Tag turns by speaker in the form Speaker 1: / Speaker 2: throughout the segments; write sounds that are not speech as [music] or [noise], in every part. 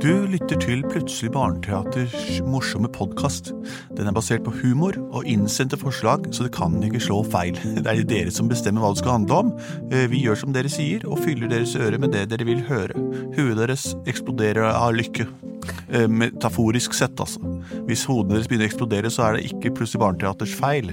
Speaker 1: Du lytter til Plutselig barneteaters morsomme podkast. Den er basert på humor og innsendte forslag, så det kan ikke slå feil. Det er dere som bestemmer hva det skal handle om. Eh, vi gjør som dere sier, og fyller deres øre med det dere vil høre. Huet deres eksploderer av lykke. Eh, Metaforisk sett, altså. Hvis hodene deres begynner å eksplodere, så er det ikke Plutselig barneteaters feil.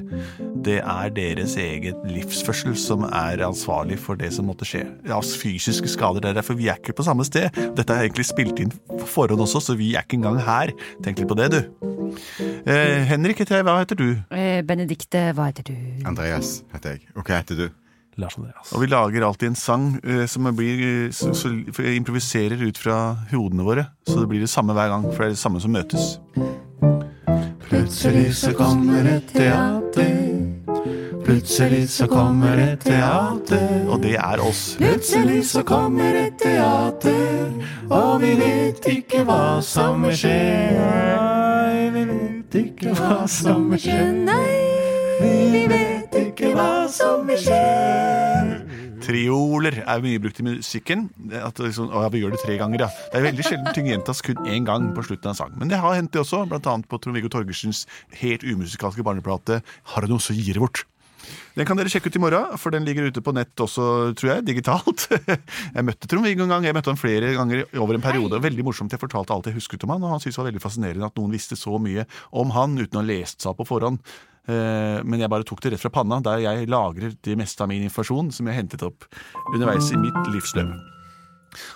Speaker 1: Det er deres eget livsførsel som er ansvarlig for det som måtte skje. Ja, fysiske skader. Det er derfor vi er ikke på samme sted. Dette er egentlig spilt inn på forhånd også, så vi er ikke engang her. Tenk litt på det, du. Eh, Henrik heter jeg. Hva heter du?
Speaker 2: Eh, Benedikte, hva heter du?
Speaker 3: Andreas heter jeg. Og hva heter du?
Speaker 4: Lars Andreas.
Speaker 1: Og vi lager alltid en sang eh, som blir eh, så, så, for jeg improviserer ut fra hodene våre. Så det blir det samme hver gang, for det er det samme som møtes. Plutselig så kommer et teater. Plutselig så kommer et teater. Og det er oss. Plutselig så kommer et teater, og vi vet ikke hva som vil skje. Nei, vi vet ikke hva som vil skje. Vi vet ikke som vi skje. Trioler er mye brukt i musikken. At liksom, å, ja, vi gjør det tre ganger, ja. Det er veldig sjelden ting gjentas kun én gang på slutten av en sang. Men det har hendt det også, blant annet på Trond-Viggo Torgersens helt umusikalske barneplate 'Har du noe, så gir det bort'. Den kan dere sjekke ut i morgen, for den ligger ute på nett også, tror jeg, digitalt. [laughs] Jeg møtte Trond-Viggo en gang, jeg møtte han flere ganger over en periode. Veldig morsomt, jeg fortalte alt jeg husket om han, og han syntes det var veldig fascinerende at noen visste så mye om han uten å ha lest seg opp på forhånd. Eh, Men jeg bare tok det rett fra panna, der jeg lagrer det meste av min informasjon som jeg hentet opp underveis i mitt livsløp.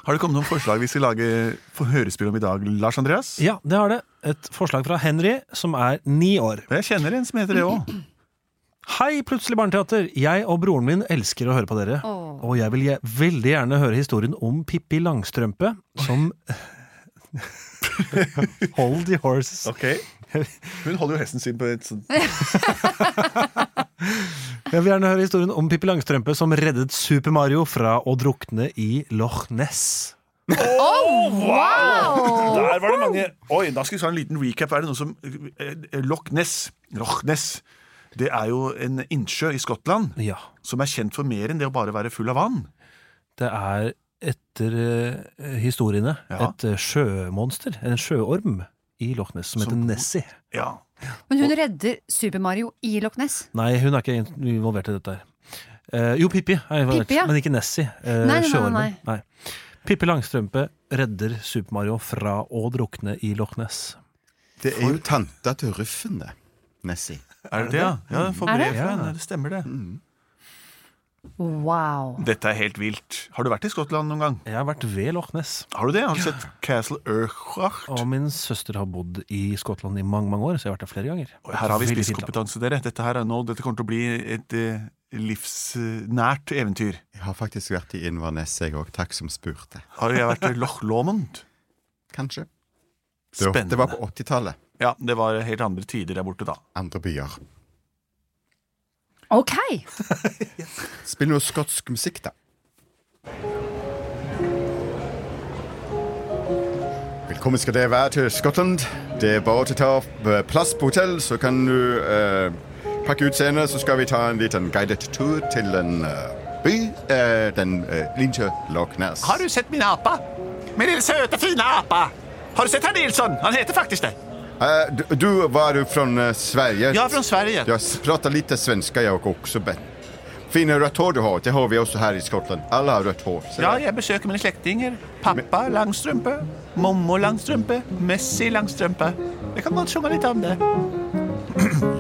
Speaker 1: Har det kommet noen forslag vi skal lage for hørespill om i dag, Lars Andreas?
Speaker 4: Ja, det har det. Et forslag fra Henry, som er ni år.
Speaker 1: Jeg kjenner en som heter det òg.
Speaker 4: Hei, Plutselig barneteater! Jeg og broren min elsker å høre på dere.
Speaker 2: Åh.
Speaker 4: Og jeg vil je- veldig gjerne høre historien om Pippi Langstrømpe, som [laughs] Hold the horses.
Speaker 1: Ok. Hun holder jo hesten sin på et sånt [laughs]
Speaker 4: Jeg vil gjerne høre historien om Pippi Langstrømpe som reddet Super Mario fra å drukne i Loch Ness.
Speaker 2: Wow!
Speaker 1: Der var det mange Oi, da skal vi ta en liten recap. Er det noe som eh, Loch Ness Loch Ness Det er jo en innsjø i Skottland
Speaker 4: Ja.
Speaker 1: som er kjent for mer enn det å bare være full av vann.
Speaker 4: Det er etter eh, historiene
Speaker 1: Ja.
Speaker 4: et eh, sjømonster, en sjøorm, i Loch Ness som heter
Speaker 1: Som-
Speaker 4: Nessie.
Speaker 1: Ja.
Speaker 2: Men hun redder Super Mario i Loch Ness.
Speaker 4: Nei, hun er ikke in- involvert i dette her. Eh, jo, Pippi er involvert,
Speaker 2: Pippi, ja.
Speaker 4: men ikke Nessie. eh,
Speaker 2: Nei, nei, nei,
Speaker 4: sjøormen.
Speaker 2: nei.
Speaker 4: Pippi Langstrømpe redder Super Mario fra å drukne i Loch Ness.
Speaker 3: Det er jo tanta til Ruffen, det. Nessie.
Speaker 1: Er det det, ja? Ja, jeg får
Speaker 2: det?
Speaker 1: brev fra henne. Det stemmer, det.
Speaker 2: Wow.
Speaker 1: Dette er helt vilt. Har du vært i Skottland noen gang?
Speaker 4: Jeg har vært ved Loch Ness,
Speaker 1: Har du det? Har du sett Castle Urquhart?
Speaker 4: og min søster har bodd i Skottland i mange mange år, så jeg har vært der flere ganger.
Speaker 1: Og Her har vi
Speaker 4: Veldig fint land.
Speaker 1: spisskompetanse, dere. Dette, her er nå, dette kommer til å bli et eh, livsnært eventyr.
Speaker 3: Jeg har faktisk vært i Inverness, jeg òg. Takk som spurte.
Speaker 1: Har jeg vært i Loch Lomond?
Speaker 3: Kanskje. Det,
Speaker 1: Spennende.
Speaker 3: det var på 80-tallet.
Speaker 1: Ja, det var helt andre tider der borte da.
Speaker 3: Andre byer.
Speaker 2: Ok. [laughs]
Speaker 3: Spill noe skotsk musikk, da. Velkommen skal dere være til Skottland. Det er bare til å ta eh, plass på hotell, så kan du eh, pakke ut senere. Så skal vi ta en liten guided tur til en eh, by. eh, den uh, Linje Loch Ness.
Speaker 1: Har du sett min apa? Min lille søte, fine apa! Har du sett herr Nilsson? Han heter faktisk det.
Speaker 3: Eh, du, var du från eh, Sverige?
Speaker 1: Jag är från Sverige.
Speaker 3: Jag pratar lite svenska jag också. Ben. Fina rött hår du har, det har vi också här i Skottland. Alla har rött hår.
Speaker 1: Ja, jeg besøker mine slektninger. Pappa Langstrømpe, mommo Langstrømpe, Messi Langstrømpe. Jeg kan godt synge litt om det.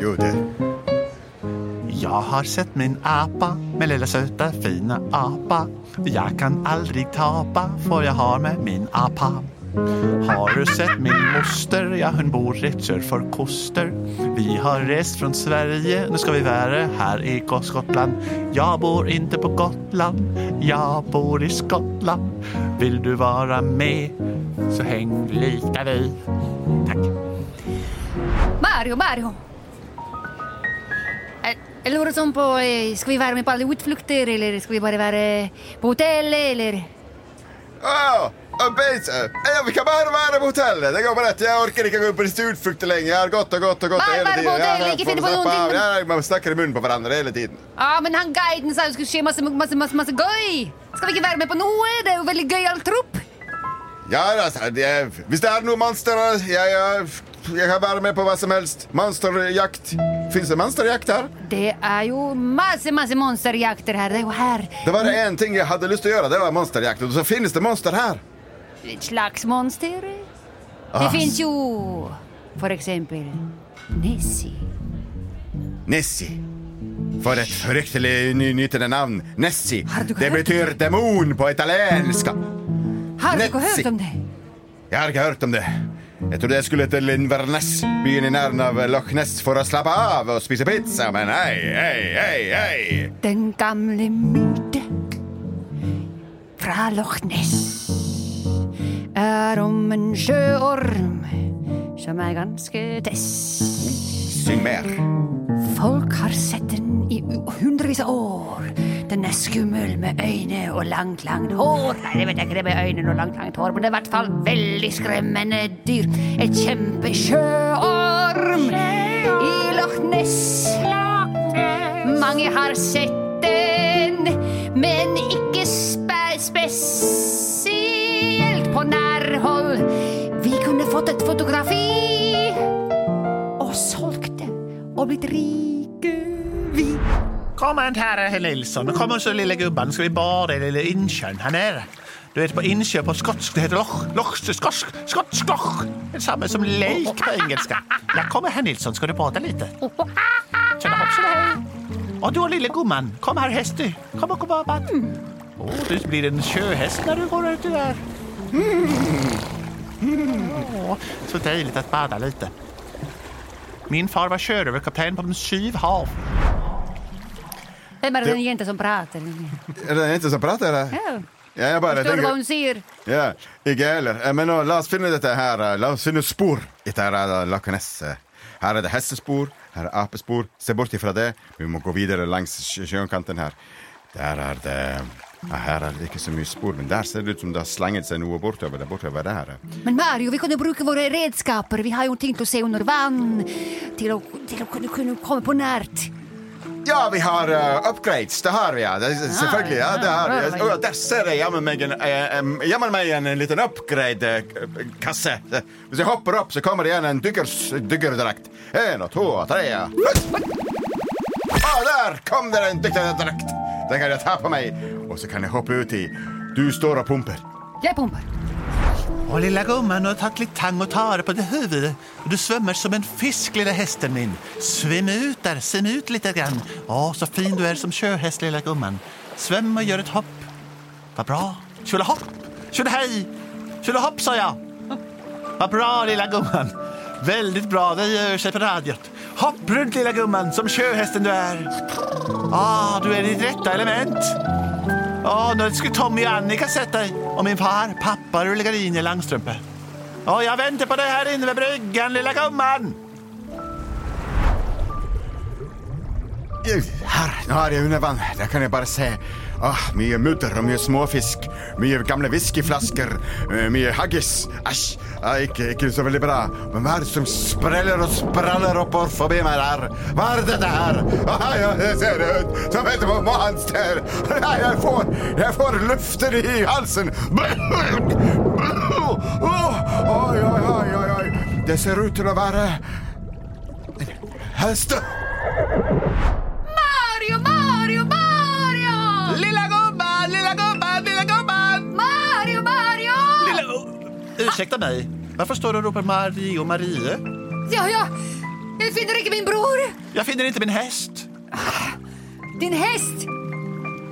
Speaker 3: Gör det.
Speaker 1: Jeg har sett min apa, min lilla söta fina apa. Jeg kan aldrig tapa, for jeg har med min apa. Har du sett min moster? Ja, hon bor rätt sør för Koster. Vi har rest från Sverige, Nu ska vi vara här i Skottland. Jag bor inte på Gotland, Jag bor i Skottland. Vill du vara med, så häng lika vi. Tack.
Speaker 2: Mario, Mario. Eh, Jeg lurer på ska vi vara med på alla utflykter eller ska vi bara vara på hotellet, eller
Speaker 3: Åh, og Beise. Ja, vi kan bare være på hotellet. Det går bra. Jeg orker ikke gå på disse utflukter lenger. Jeg har gått og gått og gått
Speaker 2: på
Speaker 3: tiden. Ja, får
Speaker 2: finne på
Speaker 3: slappe
Speaker 2: noen ting,
Speaker 3: av. Ja, Man snakker i munnen på hverandre hele tiden.
Speaker 2: Ja, men han guiden sa det skulle skje masse, masse, masse, masse gøy. Skal vi ikke være med på noe? Det er jo veldig gøyal tropp.
Speaker 3: Ja, altså, det, hvis det er noe monster jeg, jeg, jeg kan være med på hva som helst. Monsterjakt. Fins det monsterjakt her?
Speaker 2: Det är ju massor, massor monsterjakter här. Det är ju här.
Speaker 3: Det var en ting jeg hadde lyst til å gjøre. Det var monsterjakt. Og så finnes det monster her.
Speaker 2: Ett slags monster. Det finns ju för exempel Nessie.
Speaker 3: Nessie. For et fryktelig ny- nytende navn. Nessie.
Speaker 2: Har
Speaker 3: Det betyr demon på italiensk.
Speaker 2: Har du hört om det?
Speaker 3: Jeg har hørt om det. Jeg trodde jeg skulle til Inverness, byen i nærheten av Loch Ness, for å slappe av og spise pizza, men hei, hei, hei, hei.
Speaker 2: Den gamle myte fra Loch Ness är om en sjöorm som är ganska tess.
Speaker 3: Syng mer.
Speaker 2: Folk har sett den i av år. Den är skummel med öjne och långt, långt hår. Nej, det vet jag inte, det med ögonen och långt, långt hår. Men det är i vart fall väldigt skrämmande dyr. Ett kämpesjöorm i Loch Ness. Många har sett den, men icke spe speciellt på närhåll. Vi kunde fått ett fotografi och sålt det och blivit rike vi.
Speaker 1: Kom inte här, herr Nilsson. Kom så lilla gubben. Ska vi bada i lilla insjön här nere? Du vet på insjö på skotsk, det heter loch, loch, skotsk, skotsk loch. Det är samma som lake på engelska. Jag kommer herr Nilsson, ska du bada lite? Tjena hoppsan hej. Och du lilla gumman, kom här Kom och Kom och bada. Åh, du blir en sjöhäst när du går ut där. Oh, så dejligt att bada lite. Min far var sjörövarkapten på de syv hav.
Speaker 2: Vem är den jänta som pratar?
Speaker 3: Er det en som prater? eller?
Speaker 2: Ja.
Speaker 3: Ja, jeg bare
Speaker 2: Förstår du vad hon säger?
Speaker 3: Ja, jeg heller. Eh, Men nå, la oss finne dette her. eh, La oss finne spor etter uh, Loch Ness. eh. Her er det hestespor, her er apespor. Se bort ifra det. Vi må gå videre langs sjø- sjøkanten her. Der er det ja, Her er det ikke så mye spor, men der ser det ut som det har slenget seg noe bortover. Det bortover der. eh.
Speaker 2: Men Mario, vi kunde bruka våra redskaper. Vi har ju tänkt att se under vann. Till att, till att kunna komma på närt.
Speaker 3: Ja, vi har eh, upgrades. Det har vi, ja. Det, selvfølgelig. Ja, det har vi.
Speaker 2: ja.
Speaker 3: Å, der ser jeg jammen meg en, eh, em, jammen meg en, en liten upgrade-kasse. Hvis jeg hopper opp, så kommer det igjen en dykkerdrakt. En og to og tre. Å, der kom det en dykkerdrakt! Den kan jeg ta på meg, og så kan jeg hoppe uti. Du står og pumper.
Speaker 2: Jag pumpar.
Speaker 1: Och lilla gumman, du har tagit lite tang och tare på det huvudet. Du svämmar som en fisk, lilla hästen min. Svim ut där, svim ut lite grann. Åh, så fin du är som sjöhäst, lilla gumman. Sväm och gör ett hopp. Vad bra. Tjolahopp, tjolahej, tjolahopp sa jag. Vad bra, lilla gumman. Väldigt bra, det gör sig på radiot. Hopp runt, lilla gumman, som sjöhästen du är. Ah, du är i ditt rätta element. Ja, nu ska Tommy och Annika sätta dig. Och min far, pappa Rullegarin i Langstrumpe. Ja, jag väntar på dig här inne vid bryggan, lilla gumman.
Speaker 3: Här, nu har jag under Det kan jag bara se ah, mye mudder og mye småfisk. Mye gamle whiskyflasker. Mycket Mye haggis. Æsj, ah, ikke, ikke så veldig bra. Men hva er det som spreller og spraller oppover forbi meg der? Hva er dette her? Ah, ja, det ser ut som et monster. Ah, [laughs] jeg får, jeg får luften i halsen. Oj, oi, oi, oi, oi. Det ser ut til å være en hest.
Speaker 2: Mario, Mario, Mario!
Speaker 1: Ursäkta mig. Varför står du och ropar Marie och Marie?
Speaker 2: Ja, ja. Jag finner inte min bror.
Speaker 1: Jag finner inte min häst.
Speaker 2: Din häst.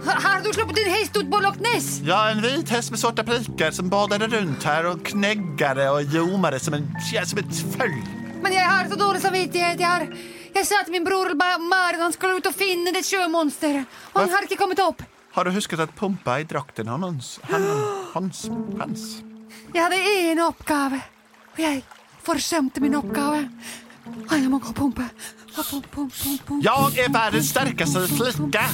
Speaker 2: Ha- Har du släppt din häst ut på Loch Ness?
Speaker 1: Ja, en vit häst med svarta prickar som badade runt här och knäggade och ljomade som, en, som ett följ.
Speaker 2: Men jag har så dålig samvittighet. Jag, har, jag sa till min bror Ma- Mario han skulle ut och finna det sjömonster. Och han har inte kommit upp.
Speaker 1: Har du huskat att pumpa i drakten hans? Han, hans, hans.
Speaker 2: Jag hade en uppgave. Och jag försömte min uppgave. Och jag må gå och pumpa.
Speaker 1: Jag är världens starkaste flicka.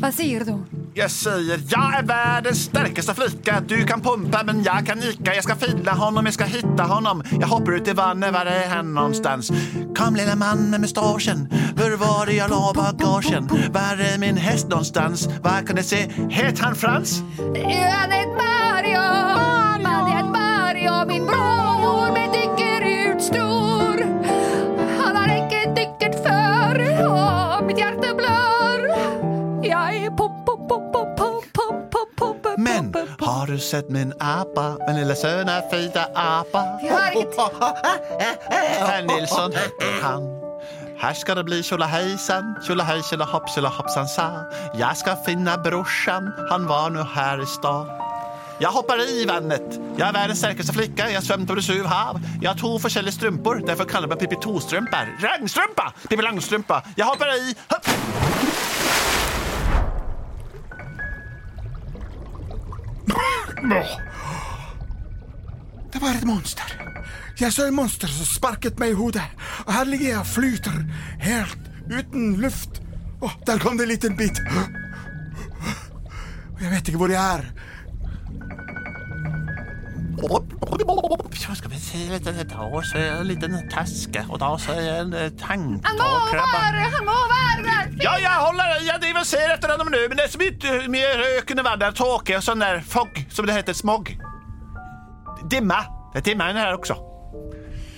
Speaker 2: Vad säger du?
Speaker 1: Jag säger jag är världens starkaste flicka. Du kan pumpa men jag kan nicka. Jag ska fila honom, jag ska hitta honom. Jag hoppar ut i vannet, var är han någonstans? Kom lilla man med mustaschen. Hur var det jag la bagagen? Var är min häst någonstans? Vad kan jag se? Het han Frans?
Speaker 2: Ja, det är Mario. Mario. Ja, det är Mario, min bror.
Speaker 1: Har du sett min apa, min lilla söna fina apa? [laughs] Herr Nilsson hette han. Här ska det bli tjolahejsan, tjolahej tjolahopp tjolahoppsan sa. Jag ska finna brorsan, han var nu här i stan. Jag hoppar i vattnet. Jag är världens starkaste flicka. Jag svömt över sju hav. Jag har två forskjellige strumpor. Därför kallar man Pippi Tostrumpa. Ragnstrumpa! Pippi Langstrumpa. Jag hoppar i. Hopp.
Speaker 5: Det var ett monster. Jag såg ett monster som sparket mig i huvudet. Och här ligger jag och flyter helt utan luft. Och där kom det en liten bit. Och jag vet inte var jag är.
Speaker 1: Så ska vi se lite. Då så är jag en liten taska och då så är jag en eh,
Speaker 2: Han må vara, han må vara.
Speaker 1: Ja, jag håller. Jag driver och ser efter honom nu. Men det är så mycket mer öken och vandrar, tåke och sån där fog, som det heter, smog. Dimma. Det är dimma här också.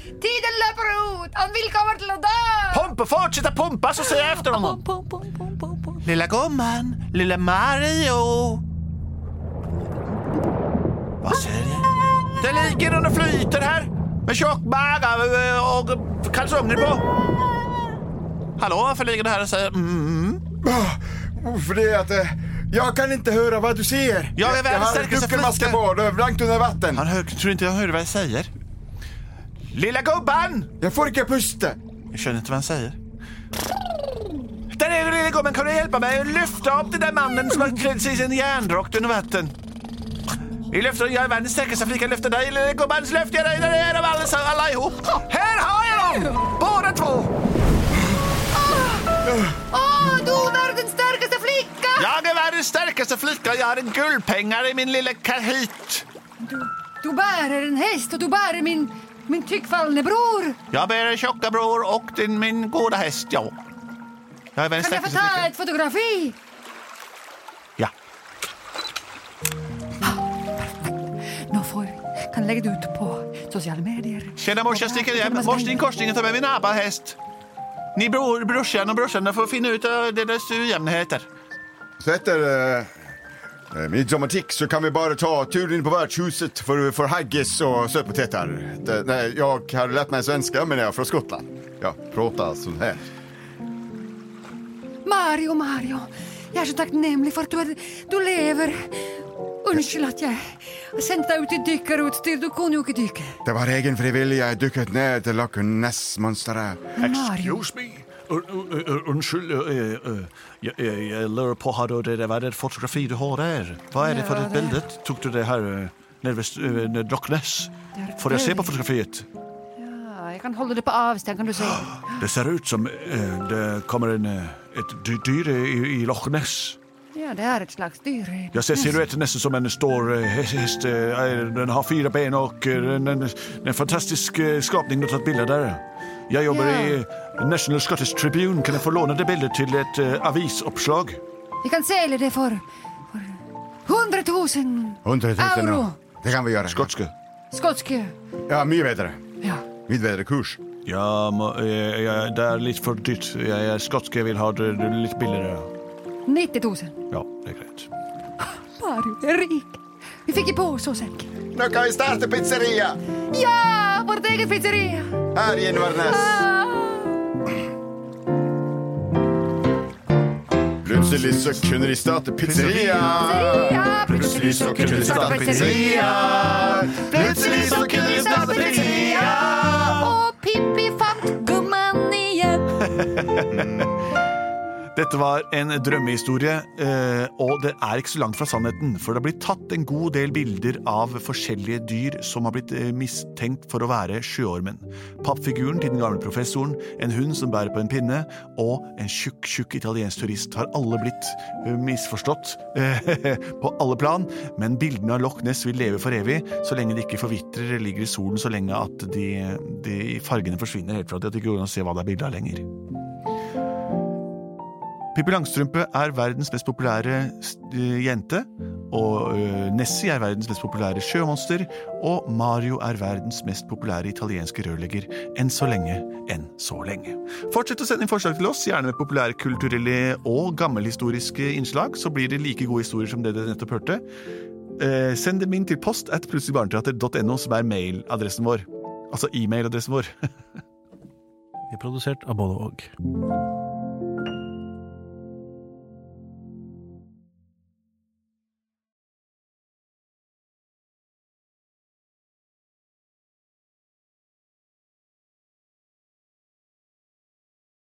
Speaker 2: Tiden löper ut. Han vill komma till att dö.
Speaker 1: Pumpa, fortsätta pumpa så ser jag efter honom.
Speaker 2: Pum, pum, pum, pum, pum.
Speaker 1: Lilla gumman, lilla Mario. Vad säger du? Det ligger hon och flyter här med tjock mage eh, och kalsonger på. Hallå, varför ligger du här och säger mm?
Speaker 5: Oh, För det är att eh, jag kan inte höra vad du säger.
Speaker 1: Jag är
Speaker 5: jag
Speaker 1: världens
Speaker 5: har
Speaker 1: starkaste
Speaker 5: duckelmaska
Speaker 1: flicka.
Speaker 5: på, du är blankt under vatten.
Speaker 1: Han hör, tror inte jag hör vad jag säger. Lilla gubben!
Speaker 5: Jag får inte pusta.
Speaker 1: Jag känner inte vad han säger. Där är du lilla gubben, kan du hjälpa mig att lyfta upp den där mannen som har klätt sig i sin järnrock under vatten? Vi lyfter, jag är världens starkaste flicka, lyfter dig lilla gubben, så lyfter jag dig, där är de alla, alla ihop. Här har jag dem! Båda två!
Speaker 2: Åh, du är världens starkaste.
Speaker 1: Jag är världens starkaste flicka, jag har en guldpengar i min lilla kahit.
Speaker 2: Du, du bär en häst och du bär min, min tyckfallne bror.
Speaker 1: Jag bär en tjocka bror och din, min goda häst, ja. Jag är världens
Speaker 2: Kan jag få ta ett fotografi?
Speaker 1: Ja.
Speaker 2: Nu får. Kan lägga ut på sociala medier.
Speaker 1: Tjena mors, jag sticker hem. Mors, din korsning tar med min ABBA-häst. Ni bror, brorsan och brorsan får finna ut uh, deras ojämnheter.
Speaker 5: Så efter uh, midsommartick så kan vi bara ta turen på värdshuset för, för haggis och sötpotäter. Det- nej, Jag har lärt mig svenska men jag är från Skottland. Jag pratar så här.
Speaker 2: Mario, Mario. Jag är så tacknämlig för att du, är, du lever. Unnskyld att jag dig ut i dykarutstyr. Du kunde ju inte dyka.
Speaker 5: Det var egen frivilliga jag dykat ner till Loch Ness-monstret.
Speaker 2: Mario.
Speaker 1: me. Unnskyld, jag, lurar på, har du det, vad är det för fotografi du har där? Vad är det för ett bild? Tog du det här uh, Loch Ness? Får jag se på fotografiet?
Speaker 2: Ja, jag kan hålla det på avstånd kan du säga.
Speaker 1: Det ser ut som det kommer en, ett dy- dyr i, i Loch Ness.
Speaker 2: Ja, det är ett slags dyr.
Speaker 1: Jag ser silhuetten nästan som en stor häst. Den har fyra ben och en, en, en fantastisk skapning du har tagit bilder där. Jag jobbar i National Scottish Tribune. Kan jag få låna det bilder till ett uh, avisuppslag?
Speaker 2: Vi kan sälja det för, för 100 000
Speaker 5: Hundratusen
Speaker 2: euro.
Speaker 5: Det kan vi göra.
Speaker 1: Skotska.
Speaker 2: Skotska.
Speaker 5: Ja, mycket bättre.
Speaker 2: Ja.
Speaker 5: Mycket bättre kurs.
Speaker 1: Ja, må- eh, ja, det är lite för dyrt. Jag är skotska, jag vill ha det, det lite billigare.
Speaker 2: 90 000.
Speaker 1: Ja, det är.
Speaker 2: Mario är rik. Vi fick ju på oss oss säkert.
Speaker 5: Nu kan vi starta pizzeria
Speaker 2: Ja, vårt eget pizzeria.
Speaker 5: Här Inverness.
Speaker 2: Ah.
Speaker 5: Plötsligt så kunde de starta pizzeria. Plötsligt så kunde de starta pizzeria. Plötsligt så kunde de starta pizzeria.
Speaker 2: Och Pippi fann gumman igen. [laughs]
Speaker 1: Dette var en drømmehistorie, eh, og det er ikke så langt fra sannheten. For det har blitt tatt en god del bilder av forskjellige dyr som har blitt eh, mistenkt for å være sjøormen. Pappfiguren til den gamle professoren, en hund som bærer på en pinne, og en tjukk, tjukk italiensk turist har alle blitt eh, misforstått [laughs] på alle plan. Men bildene av Loch Ness vil leve for evig, så lenge de ikke forvitrer eller ligger i solen så lenge at de, de fargene forsvinner helt fra at de ikke går an å se hva det er bilde av lenger. Pippi Langstrømpe er verdens mest populære eh, jente. Og eh, Nessie er verdens mest populære sjømonster. Og Mario er verdens mest populære italienske rørlegger. Enn så lenge, enn så lenge. Fortsett å sende inn forslag til oss, gjerne med populærkulturelle og gammelhistoriske innslag. Så blir det like gode historier som det dere nettopp hørte. Eh, send dem inn til post at plutseligbarneteater.no, som er mailadressen vår. Altså e-mailadressen vår. [laughs]
Speaker 4: Vi er produsert av både og.